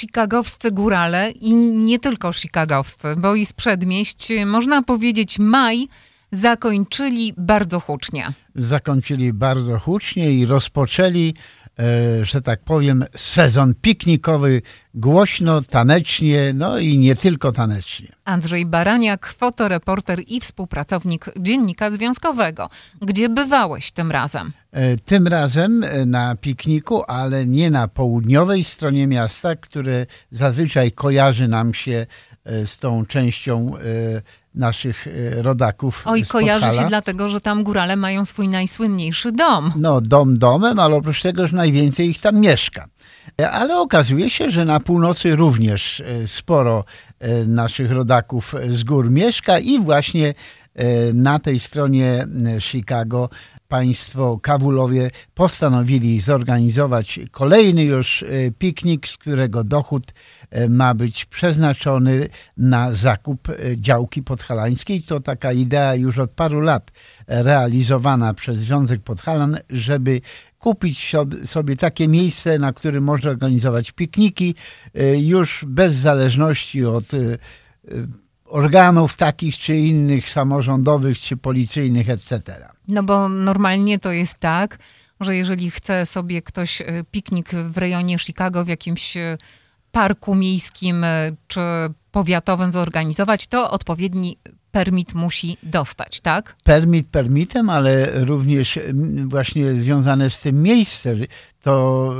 chicagowscy górale i nie tylko chicagowscy, bo i z przedmieść, można powiedzieć, maj zakończyli bardzo hucznie. Zakończyli bardzo hucznie i rozpoczęli, że tak powiem, sezon piknikowy głośno, tanecznie, no i nie tylko tanecznie. Andrzej Baraniak, fotoreporter i współpracownik Dziennika Związkowego. Gdzie bywałeś tym razem? E, tym razem e, na pikniku, ale nie na południowej stronie miasta, które zazwyczaj kojarzy nam się e, z tą częścią naszych rodaków. Oj, kojarzy się dlatego, że tam górale mają swój najsłynniejszy dom. No, dom domem, ale oprócz tego, że najwięcej ich tam mieszka. Ale okazuje się, że na północy również sporo naszych rodaków z gór mieszka i właśnie na tej stronie Chicago państwo Kawulowie postanowili zorganizować kolejny już e, piknik, z którego dochód e, ma być przeznaczony na zakup e, działki podhalańskiej. To taka idea już od paru lat realizowana przez Związek Podhalan, żeby kupić sobie takie miejsce, na którym można organizować pikniki już bez zależności od organów takich czy innych, samorządowych czy policyjnych, etc. No bo normalnie to jest tak, że jeżeli chce sobie ktoś e, piknik w rejonie Chicago w jakimś e, parku miejskim e, czy powiatowym zorganizować, to odpowiedni permit musi dostać, tak? Permit permitem, ale również właśnie związane z tym miejsce. To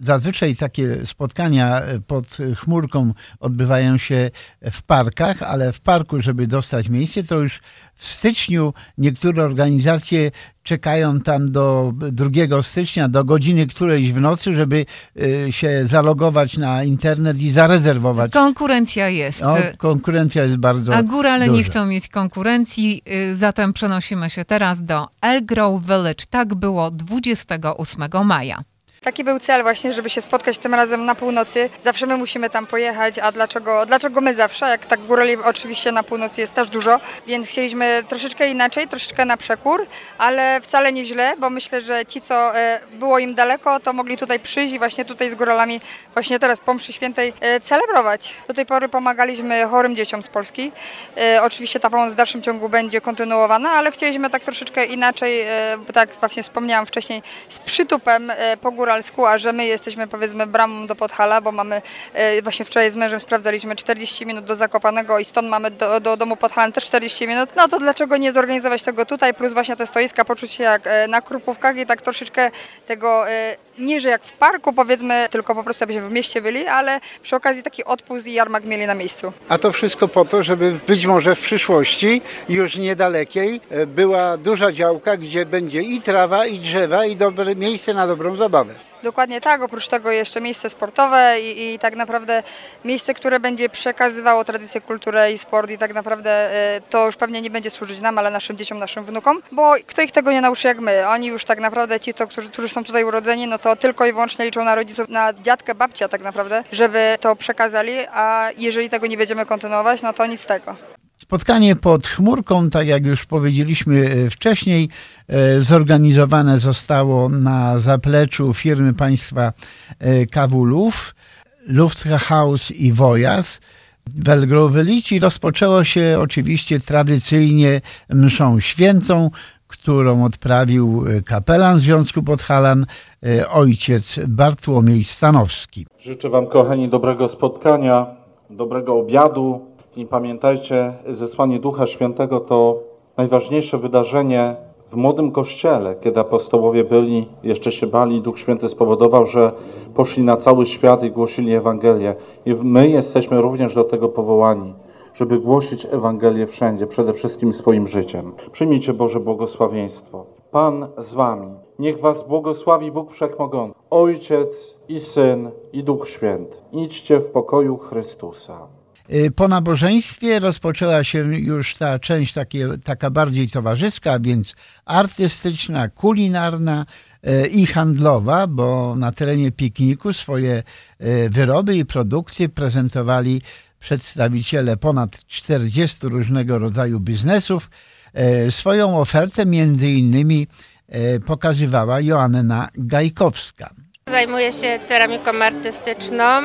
zazwyczaj takie spotkania pod chmurką odbywają się w parkach, ale w parku, żeby dostać miejsce, to już w styczniu niektóre organizacje czekają tam do 2 stycznia, do godziny którejś w nocy, żeby y, się zalogować na internet i zarezerwować. Konkurencja jest. No, konkurencja jest bardzo A górale duża. nie chcą mieć konkurencji, y, zatem przenosimy się teraz do Elgrove Village. Tak było 28 maja. Taki był cel właśnie, żeby się spotkać tym razem na północy. Zawsze my musimy tam pojechać, a dlaczego, dlaczego my zawsze? Jak tak górali oczywiście na północy jest też dużo, więc chcieliśmy troszeczkę inaczej, troszeczkę na przekór, ale wcale nie źle, bo myślę, że ci, co e, było im daleko, to mogli tutaj przyjść i właśnie tutaj z góralami właśnie teraz po mszy świętej e, celebrować. Do tej pory pomagaliśmy chorym dzieciom z Polski. E, oczywiście ta pomoc w dalszym ciągu będzie kontynuowana, ale chcieliśmy tak troszeczkę inaczej, tak właśnie wspomniałam wcześniej, z przytupem po górach góralsku, a że my jesteśmy powiedzmy bramą do Podhala, bo mamy, e, właśnie wczoraj z mężem sprawdzaliśmy 40 minut do Zakopanego i stąd mamy do, do domu Podhalan też 40 minut, no to dlaczego nie zorganizować tego tutaj, plus właśnie te stoiska, poczuć się jak e, na Krupówkach i tak troszeczkę tego e, nie, że jak w parku powiedzmy, tylko po prostu abyśmy w mieście byli, ale przy okazji taki odpust i jarmak mieli na miejscu. A to wszystko po to, żeby być może w przyszłości, już niedalekiej, była duża działka, gdzie będzie i trawa, i drzewa, i dobre miejsce na dobrą zabawę. Dokładnie tak, oprócz tego jeszcze miejsce sportowe i, i, tak naprawdę miejsce, które będzie przekazywało tradycję, kulturę i sport i tak naprawdę y, to już pewnie nie będzie służyć nam, ale naszym dzieciom, naszym wnukom, bo kto ich tego nie nauczy jak my. Oni już tak naprawdę, ci, to, którzy, którzy są tutaj urodzeni, no to tylko i wyłącznie liczą na rodziców, na dziadkę, babcia tak naprawdę, żeby to przekazali, a jeżeli tego nie będziemy kontynuować, no to nic z tego. Spotkanie pod chmurką, tak jak już powiedzieliśmy e, wcześniej, e, zorganizowane zostało na zapleczu firmy państwa e, Kawulów, Lufthaus i Wojas. W rozpoczęło się oczywiście tradycyjnie mszą świętą, którą odprawił kapelan Związku Podhalan, ojciec Bartłomiej Stanowski. Życzę Wam, kochani, dobrego spotkania, dobrego obiadu, i pamiętajcie, zesłanie Ducha Świętego to najważniejsze wydarzenie w młodym kościele, kiedy apostołowie byli, jeszcze się bali, Duch Święty spowodował, że poszli na cały świat i głosili Ewangelię. I my jesteśmy również do tego powołani, żeby głosić Ewangelię wszędzie, przede wszystkim swoim życiem. Przyjmijcie Boże błogosławieństwo. Pan z wami. Niech was błogosławi Bóg Wszechmogący, Ojciec i Syn i Duch Święty. Idźcie w pokoju Chrystusa. Y, po nabożeństwie rozpoczęła się już ta część takie, taka bardziej towarzyska, więc artystyczna, kulinarna y, i handlowa, bo na terenie pikniku swoje y, wyroby i produkcje prezentowali przedstawiciele ponad 40 różnego rodzaju biznesów. Swoją ofertę między innymi pokazywała Joanna Gajkowska. Zajmuję się ceramiką artystyczną.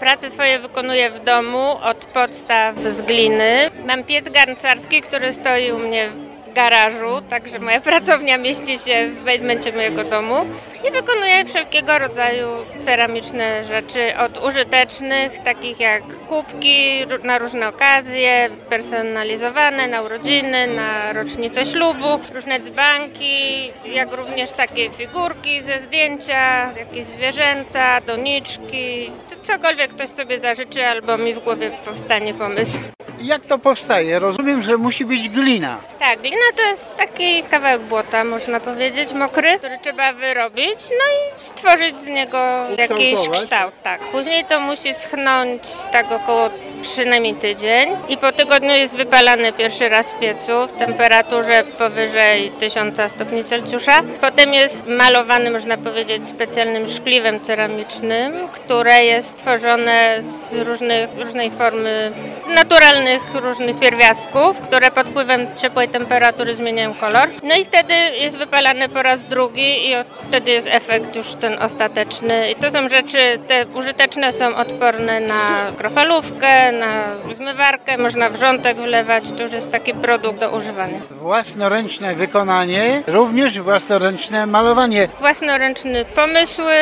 Pracę swoje wykonuję w domu od podstaw z gliny. Mam piec garncarski, który stoi u mnie garażu, także moja pracownia mieści się w basemencie mojego domu i wykonuję wszelkiego rodzaju ceramiczne rzeczy, od użytecznych, takich jak kubki na różne okazje, personalizowane na urodziny, na rocznicę ślubu, różne dzbanki, jak również takie figurki ze zdjęcia, jakieś zwierzęta, doniczki, cokolwiek ktoś sobie zażyczy albo mi w głowie powstanie pomysł. Jak to powstaje? Rozumiem, że musi być glina. Tak, glina to jest taki kawałek błota, można powiedzieć, mokry, który trzeba wyrobić, no i stworzyć z niego jakiś Ukształtować. kształt. Tak. Później to musi schnąć tak około przynajmniej tydzień i po tygodniu jest wypalany pierwszy raz w piecu w temperaturze powyżej 1000 stopni Celsjusza. Potem jest malowany, można powiedzieć, specjalnym szkliwem ceramicznym, które jest tworzone z różnych, różnej formy naturalnych różnych pierwiastków, które pod wpływem ciepłej temperatury zmieniają kolor. No i wtedy jest wypalany po raz drugi i wtedy jest efekt już ten ostateczny. I to są rzeczy, te użyteczne są odporne na krofalówkę, na zmywarkę, można wrzątek wlewać, to już jest taki produkt do używania. Własnoręczne wykonanie, również własnoręczne malowanie. Własnoręczne pomysły,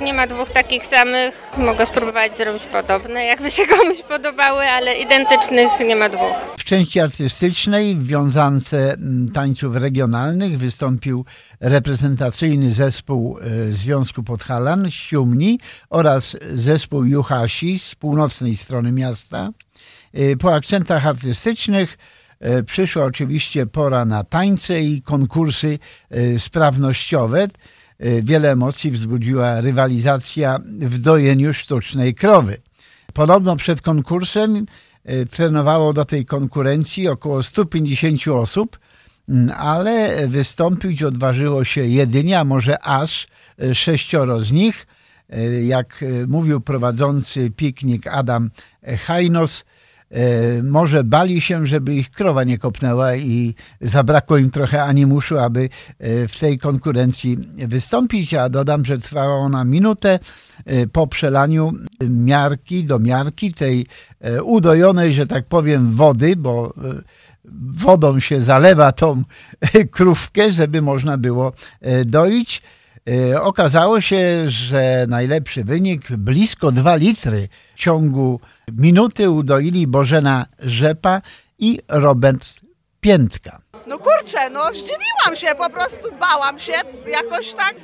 nie ma dwóch takich samych. Mogę spróbować zrobić podobne, jakby się komuś podobały, ale identycznych nie ma dwóch. W części artystycznej w wiązance mm, tańców regionalnych wystąpił reprezentacyjny zespół e, Związku Podhalan Siumni oraz zespół Juhasi z północnej strony miasta. E, Po akcentach artystycznych e, przyszła oczywiście pora na tańce i konkursy sprawnościowe. Wiele emocji wzbudziła rywalizacja w dojeniu sztucznej krowy. Podobno przed konkursem trenowało do tej konkurencji około 150 osób, ale wystąpić odważyło się jedynie, a może aż e, sześcioro z nich. E, Jak e, mówił prowadzący piknik Adam Hajnos, może bali się, żeby ich krowa nie kopnęła i zabrakło im trochę animuszu, aby w tej konkurencji wystąpić, a dodam, że trwała ona minutę po przelaniu miarki do miarki, tej udojonej, że tak powiem, wody, bo wodą się zalewa tą krówkę, żeby można było e, doić. E, Okazało się, że najlepszy wynik, blisko 2 litry w ciągu minuty udoili Bożena Rzepa i Robert Piętka. No kurczę, no zdziwiłam się, po prostu bałam się, jakoś tak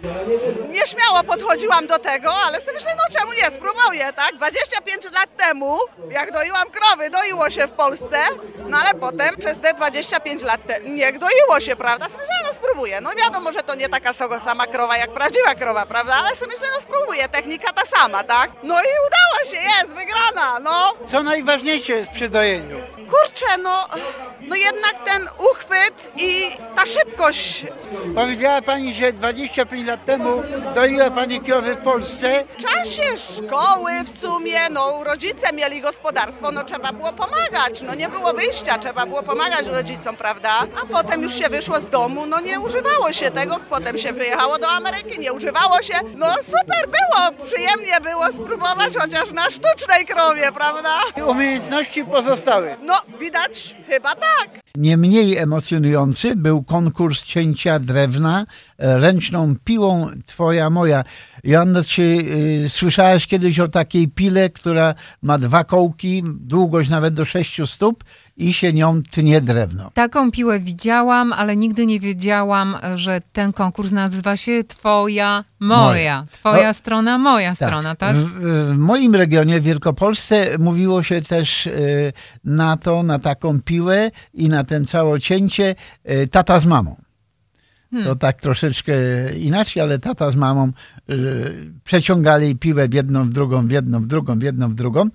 nieśmiało podchodziłam do tego, ale sobie myślę, no czemu nie, spróbuję, tak? 25 lat temu, jak doiłam krowy, doiło się w Polsce, no ale potem przez te 25 lat te, nie doiło się, prawda? Sobie myślę, no spróbuję, no wiadomo, że to nie taka sama krowa jak prawdziwa krowa, prawda? Ale sobie myślę, no spróbuję, technika ta sama, tak? No i udało się, jest, wygrana, no. Co najważniejsze jest przy dojeniu? Kurczę, no, no jednak ten uchwyt i ta szybkość Powiedziała Pani, że 25 lat temu doiła Pani krowy w Polsce. W czasie szkoły w sumie, no rodzice mieli gospodarstwo, no trzeba było pomagać, no nie było wyjścia, trzeba było pomagać rodzicom, prawda? A potem już się wyszło z domu, no nie używało się tego, potem się wyjechało do Ameryki, nie używało się, no super było, przyjemnie było spróbować chociaż na sztucznej krowie, prawda? Umiejętności pozostały. No widać, chyba tak. Nie mniej emocjonujący był konkurs cięcia drewna e, ręczną piłą Twoja Moja. Joanna, czy y, słyszałaś kiedyś o takiej pile, która ma dwa kołki, długość nawet do sześciu stóp i się nią tnie drewno? Taką piłę widziałam, ale nigdy nie wiedziałam, że ten konkurs nazywa się Twoja, Moja. Moja. Twoja No, strona, moja strona, tak? W, w moim regionie, w Wielkopolsce, mówiło się też y, na to, na taką piłę i na ten całocięcie y, tata z mamą. To tak troszeczkę inaczej, ale tata z mamą y, przeciągali piłę w jedną, w drugą, w jedną, w drugą, w jedną, w drugą.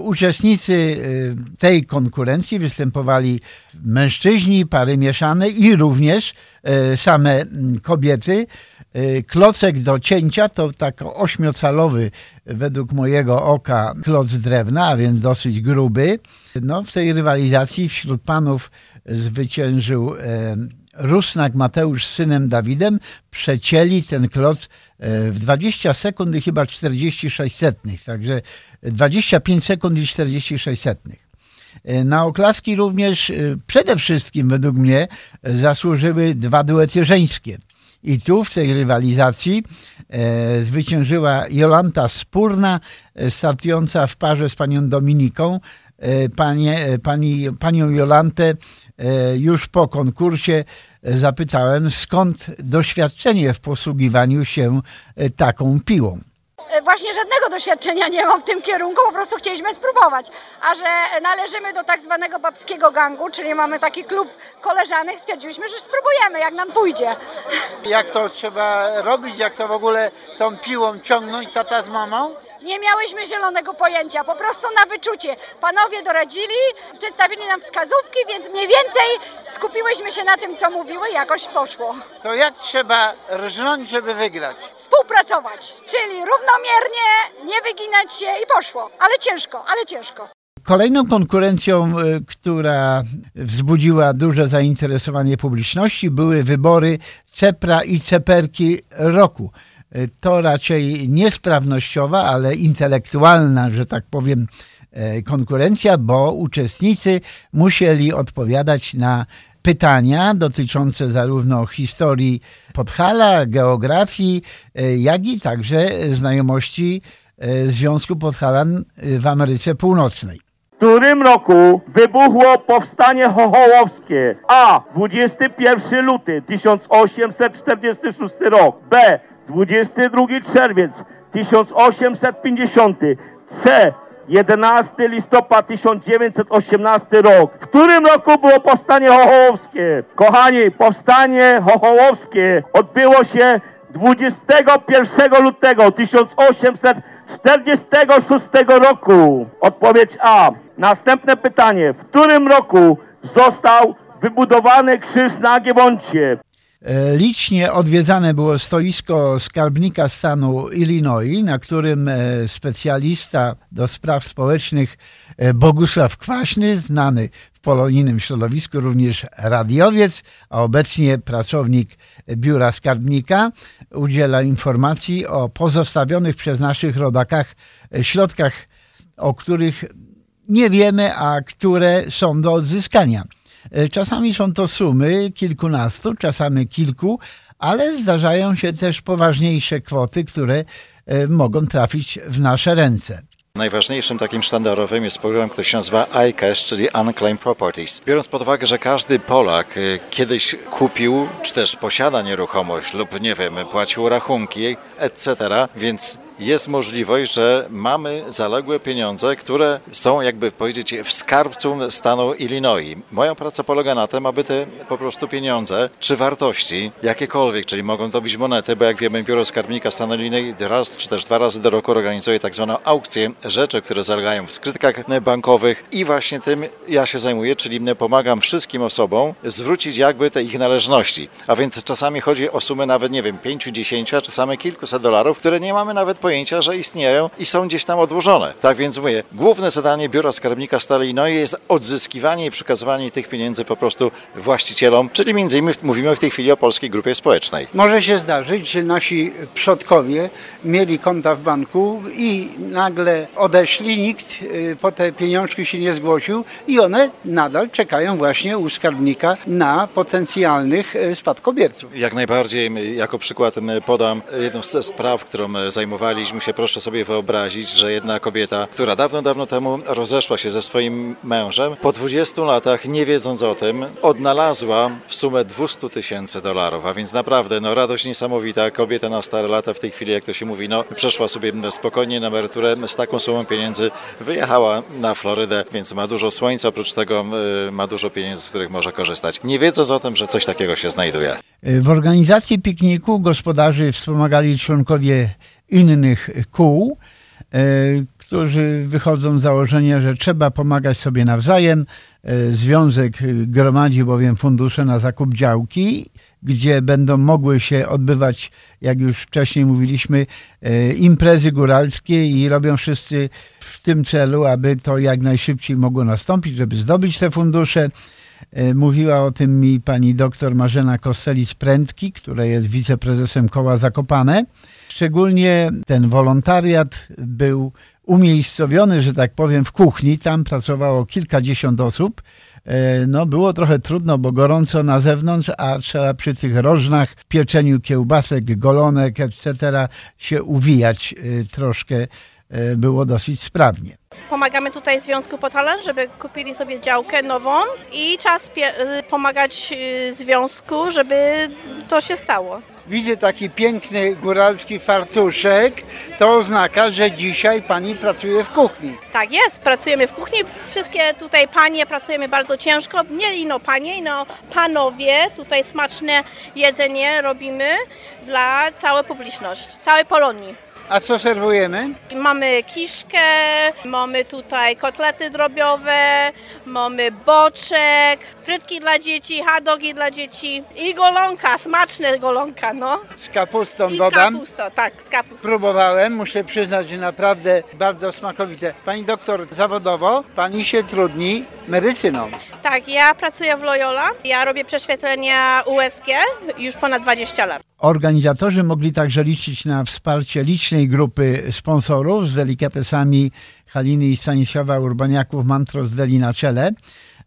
Uczestnicy y, tej konkurencji występowali mężczyźni, pary mieszane i również y, same kobiety. Y, Klocek do cięcia to tak ośmiocalowy według mojego oka kloc drewna, a więc dosyć gruby. No, w tej rywalizacji wśród panów zwyciężył Rusnak Mateusz z synem Dawidem przecięli ten kloc w 20 sekund i chyba 46 setnych, także 25 sekund i 46 setnych. E, na oklaski również przede wszystkim według mnie zasłużyły dwa duety żeńskie. I tu w tej rywalizacji e, zwyciężyła Jolanta Spurna, e, startująca w parze z panią Dominiką. E, panie, e, pani, panią Jolantę e, już po konkursie zapytałem, skąd doświadczenie w posługiwaniu się taką piłą. E, właśnie żadnego doświadczenia nie mam w tym kierunku, po prostu chcieliśmy spróbować. A że należymy do tak zwanego babskiego gangu, czyli mamy taki klub koleżanek, stwierdziliśmy, że spróbujemy, jak nam pójdzie. Jak to trzeba robić, jak to w ogóle tą piłą ciągnąć tata z mamą? Nie miałyśmy zielonego pojęcia, po prostu na wyczucie. Panowie doradzili, przedstawili nam wskazówki, więc mniej więcej skupiłyśmy się na tym, co mówiły, jakoś poszło. To jak trzeba rżnąć, żeby wygrać? Współpracować, czyli równomiernie, nie wyginać się i poszło. Ale ciężko, ale ciężko. Kolejną konkurencją, y, która wzbudziła duże zainteresowanie publiczności, były wybory Cepra i Ceperki roku to raczej niesprawnościowa, ale intelektualna, że tak powiem, e, konkurencja, bo uczestnicy musieli odpowiadać na pytania dotyczące zarówno historii Podhala, geografii, e, jak i także znajomości Związku Podhalan w Ameryce Północnej. W którym roku wybuchło powstanie chochołowskie? A. 21 luty 1846 rok. B. 22 czerwiec 1850 C 11 listopad 1918 rok. W którym roku było powstanie chochołowskie? Kochani, powstanie chochołowskie odbyło się 21 lutego 1846 roku. Odpowiedź A. Następne pytanie. W którym roku został wybudowany krzyż na Giewoncie? E, licznie odwiedzane było stoisko skarbnika stanu Illinois, na którym e, specjalista do spraw społecznych e, Bogusław Kwaśny, znany w polonijnym środowisku również radiowiec, a obecnie pracownik biura skarbnika, udziela informacji o pozostawionych przez naszych rodakach środkach, o których nie wiemy, a które są do odzyskania. E, czasami są to sumy kilkunastu, czasami kilku, ale zdarzają się też poważniejsze kwoty, które e, mogą trafić w nasze ręce. Najważniejszym takim sztandarowym jest program, który się nazywa iCash, czyli Unclaimed Properties. Biorąc pod uwagę, że każdy Polak e, kiedyś kupił, czy też posiada nieruchomość lub, nie wiem, płacił rachunki, etc., więc jest możliwość, że mamy zaległe pieniądze, które są, jakby powiedzieć, w skarbcu stanu Illinois. Moja praca polega na tym, aby te po prostu pieniądze, czy wartości, jakiekolwiek, czyli mogą to być monety, bo jak wiemy, Biuro Skarbnika stanu Illinois raz czy też dwa razy do roku organizuje tak zwaną aukcję rzeczy, które zalegają w skrytkach bankowych i właśnie tym ja się zajmuję, czyli pomagam wszystkim osobom zwrócić jakby te ich należności. A więc czasami chodzi o sumy nawet, nie wiem, 5, 10, a czasami kilkuset dolarów, które nie mamy nawet pojęcia, że istnieją i są gdzieś tam odłożone. Tak więc mówię, główne zadanie Biura Skarbnika Stali no jest odzyskiwanie i przekazywanie tych pieniędzy po prostu właścicielom, czyli między innymi mówimy w tej chwili o Polskiej Grupie Społecznej. Może się zdarzyć, że nasi przodkowie mieli konta w banku i nagle odeszli, nikt y, po te pieniążki się nie zgłosił i one nadal czekają właśnie u skarbnika na potencjalnych y, spadkobierców. Jak najbardziej, jako przykład podam jedną z spraw, którą zajmowali spotkaliśmy się, proszę sobie wyobrazić, że jedna kobieta, która dawno, dawno temu rozeszła się ze swoim mężem, po 20 latach, nie wiedząc o tym, odnalazła w sumę 200 tysięcy dolarów, a więc naprawdę no, radość niesamowita. Kobieta na stare lata w tej chwili, jak to się mówi, no, przeszła sobie spokojnie na emeryturę z taką sumą pieniędzy, wyjechała na Florydę, więc ma dużo słońca, oprócz tego y, ma dużo pieniędzy, z których może korzystać. Nie wiedząc o tym, że coś takiego się znajduje. W organizacji pikniku gospodarzy wspomagali członkowie innych kół, e, którzy wychodzą z założenia, że trzeba pomagać sobie nawzajem. E, związek gromadzi bowiem fundusze na zakup działki, gdzie będą mogły się odbywać, jak już wcześniej mówiliśmy, e, imprezy góralskie i robią wszyscy w tym celu, aby to jak najszybciej mogło nastąpić, żeby zdobyć te fundusze. E, Mówiła o tym mi pani doktor Marzena Kostelic-Prędki, która jest wiceprezesem koła Zakopane. Szczególnie ten wolontariat był umiejscowiony, że tak powiem, w kuchni. Tam pracowało kilkadziesiąt osób. E, No, było trochę trudno, bo gorąco na zewnątrz, a trzeba przy tych rożnach, pieczeniu kiełbasek, golonek, etc. się uwijać e, troszkę. Było dosyć sprawnie. Pomagamy tutaj Związku Podhalan, żeby kupili sobie działkę nową i czas y, pomagać y, Związku, żeby to się stało. Widzę taki piękny góralski fartuszek. To oznacza, że dzisiaj pani pracuje w kuchni. Tak jest, pracujemy w kuchni. Wszystkie tutaj panie pracujemy bardzo ciężko. Nie ino panie, ino panowie. Tutaj smaczne jedzenie robimy dla całej publiczności, całej Polonii. A co serwujemy? Mamy kiszkę, mamy tutaj kotlety drobiowe, mamy boczek, frytki dla dzieci, hot dogi dla dzieci i golonka, smaczne golonka, no. Z kapustą I z dodam. kapustą, tak, z kapustą. Próbowałem, muszę przyznać, że naprawdę bardzo smakowite. Pani doktor, zawodowo pani się trudni medycyną. Tak, ja pracuję w Loyola, ja robię prześwietlenia USG już ponad 20 lat. Organizatorzy mogli także liczyć na wsparcie licznej grupy sponsorów z delikatesami Haliny i Stanisława Urbaniaków Mantros Deli na czele.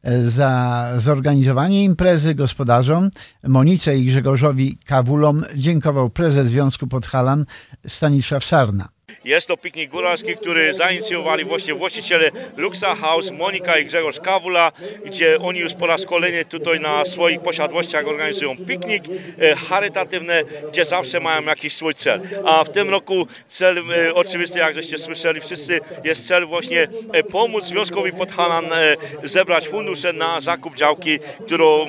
E, Za zorganizowanie imprezy gospodarzom Monice i Grzegorzowi Kawulom dziękował prezes Związku Podhalan Stanisław Sarna. Jest to piknik góralski, który zainicjowali właśnie właściciele Luxa House, Monika i Grzegorz Kawula, gdzie oni już po raz kolejny tutaj na swoich posiadłościach organizują piknik e, charytatywny, gdzie zawsze mają jakiś swój cel. A w tym roku cel e, oczywisty, jak żeście słyszeli wszyscy, jest cel właśnie e, pomóc Związkowi Podhalan zebrać fundusze na zakup działki, którą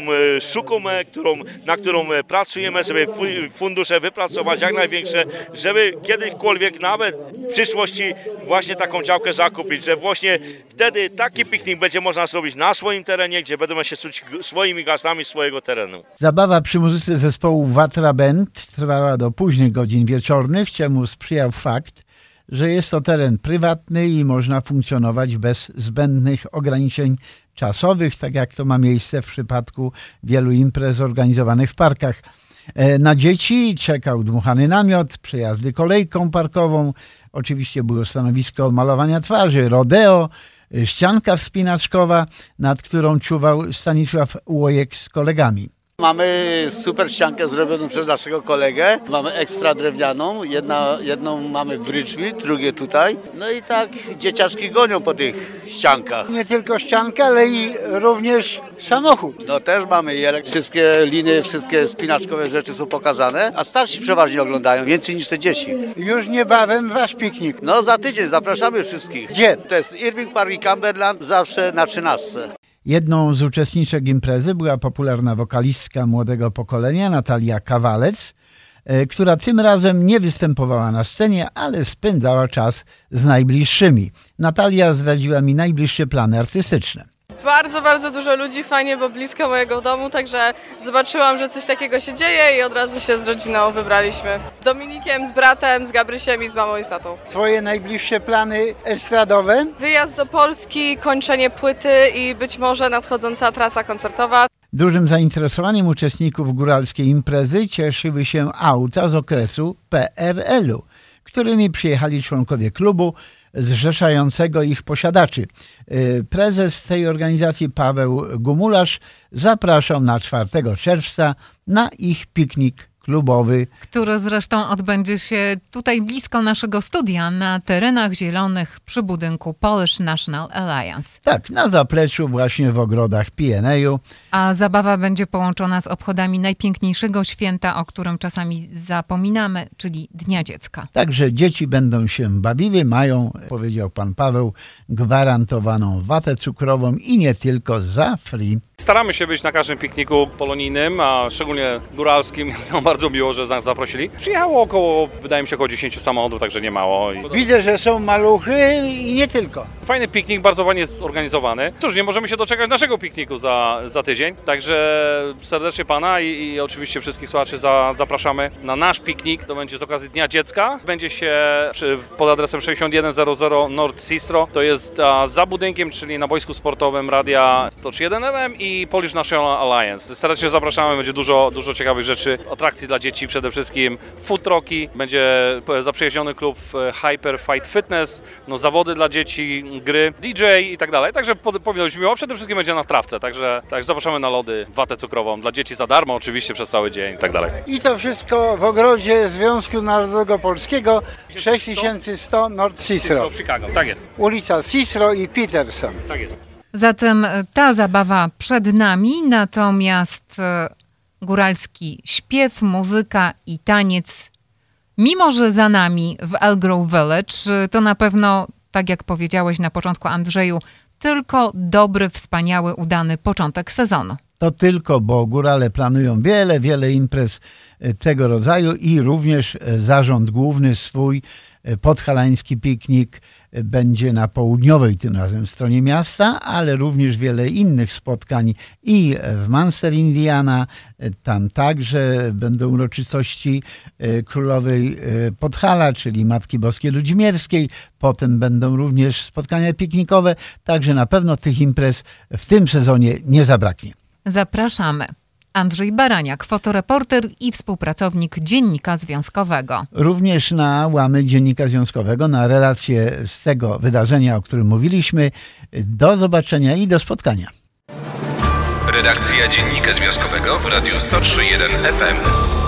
szukamy, którą, na którą pracujemy, żeby fu- fundusze wypracować jak największe, żeby kiedykolwiek nawet w przyszłości właśnie taką działkę zakupić, że właśnie wtedy taki piknik będzie można zrobić na swoim terenie, gdzie będziemy się czuć swoimi gastami swojego terenu. Zabawa przy muzyce zespołu Watra Band trwała do późnych godzin wieczornych, czemu sprzyjał fakt, że jest to teren prywatny i można funkcjonować bez zbędnych ograniczeń czasowych, tak jak to ma miejsce w przypadku wielu imprez organizowanych w parkach. E, Na dzieci czekał dmuchany namiot, przejazdy kolejką parkową, oczywiście było stanowisko malowania twarzy, rodeo, e, ścianka wspinaczkowa, nad którą czuwał Stanisław Łojek z kolegami. Mamy super ściankę zrobioną przez naszego kolegę. Mamy ekstra drewnianą. Jedna, jedną mamy w Bridgeville, drugie tutaj. No i tak dzieciaczki gonią po tych ściankach. Nie tylko ścianka, ale i również samochód. No też mamy i elek- wszystkie liny, wszystkie spinaczkowe rzeczy są pokazane, a starsi przeważnie oglądają, więcej niż te dzieci. Już niebawem wasz piknik. No za tydzień zapraszamy wszystkich. Gdzie? To jest Irving Park i Cumberland, zawsze na 13. Jedną z uczestniczek imprezy była popularna wokalistka młodego pokolenia Natalia Kawalec, e, która tym razem nie występowała na scenie, ale spędzała czas z najbliższymi. Natalia zdradziła mi najbliższe plany artystyczne. Bardzo, bardzo dużo ludzi, fajnie, bo blisko mojego domu, także zobaczyłam, że coś takiego się dzieje i od razu się z rodziną wybraliśmy. Dominikiem, z bratem, z Gabrysiem i z mamą i z tatą. Twoje najbliższe plany estradowe? Wyjazd do Polski, kończenie płyty i być może nadchodząca trasa koncertowa. Dużym zainteresowaniem uczestników góralskiej imprezy cieszyły się auta z okresu PRL-u, którymi przyjechali członkowie klubu zrzeszającego ich posiadaczy. Yy, Prezes tej organizacji Paweł Gumularz zapraszał na 4 czerwca na ich piknik klubowy. który zresztą odbędzie się tutaj blisko naszego studia, na terenach zielonych przy budynku Polish National Alliance. Tak, na zapleczu właśnie w ogrodach PNA-u. A zabawa będzie połączona z obchodami najpiękniejszego święta, o którym czasami zapominamy, czyli Dnia Dziecka. Także dzieci będą się bawiły, mają, powiedział pan Paweł, gwarantowaną watę cukrową i nie tylko za free. Staramy się być na każdym pikniku polonijnym, a szczególnie góralskim. Bardzo miło, że nas zaprosili. Przyjechało około, wydaje mi się, około 10 samochodów, także nie mało. Widzę, że są maluchy i nie tylko. Fajny piknik, bardzo fajnie zorganizowany. Cóż, nie możemy się doczekać naszego pikniku za, za tydzień, także serdecznie Pana i, i oczywiście wszystkich słuchaczy za, zapraszamy na nasz piknik. To będzie z okazji Dnia Dziecka. Będzie się przy, pod adresem 6100 North Sistro. To jest a, za budynkiem, czyli na boisku sportowym Radia 101 FM i Polish National Alliance. Serdecznie zapraszamy, będzie dużo, dużo ciekawych rzeczy, atrakcji dla dzieci przede wszystkim, food trucki, będzie zaprzyjaźniony klub e, Hyper Fight Fitness, no, zawody dla dzieci, gry, DJ i tak dalej. Także powinno być miło. Przede wszystkim będzie na trawce, także tak, zapraszamy na lody, watę cukrową dla dzieci za darmo oczywiście przez cały dzień i tak dalej. I to wszystko w ogrodzie Związku Narodowego Polskiego 6100 North Cicero. Chicago, tak jest. Ulica Cicero i Peterson. Tak jest. Zatem ta zabawa przed nami, natomiast e, góralski śpiew, muzyka i taniec, mimo że za nami w Elgrove Village, to na pewno, tak jak powiedziałeś na początku Andrzeju, tylko dobry, wspaniały, udany początek sezonu. To tylko, bo górale planują wiele, wiele imprez e, tego rodzaju i również e, zarząd główny swój podhalański piknik będzie na południowej tym razem stronie miasta, ale również wiele innych spotkań i w Munster, Indiana. Tam także będą uroczystości królowej Podhala, czyli Matki Boskiej Ludzimierskiej. Potem będą również spotkania piknikowe, także na pewno tych imprez w tym sezonie nie zabraknie. Zapraszamy. Andrzej Baraniak, fotoreporter i współpracownik Dziennika Związkowego. Również na łamy Dziennika Związkowego, na relacje z tego wydarzenia, o którym mówiliśmy. Do zobaczenia i do spotkania. Redakcja Dziennika Związkowego w Radiu 103.1 FM.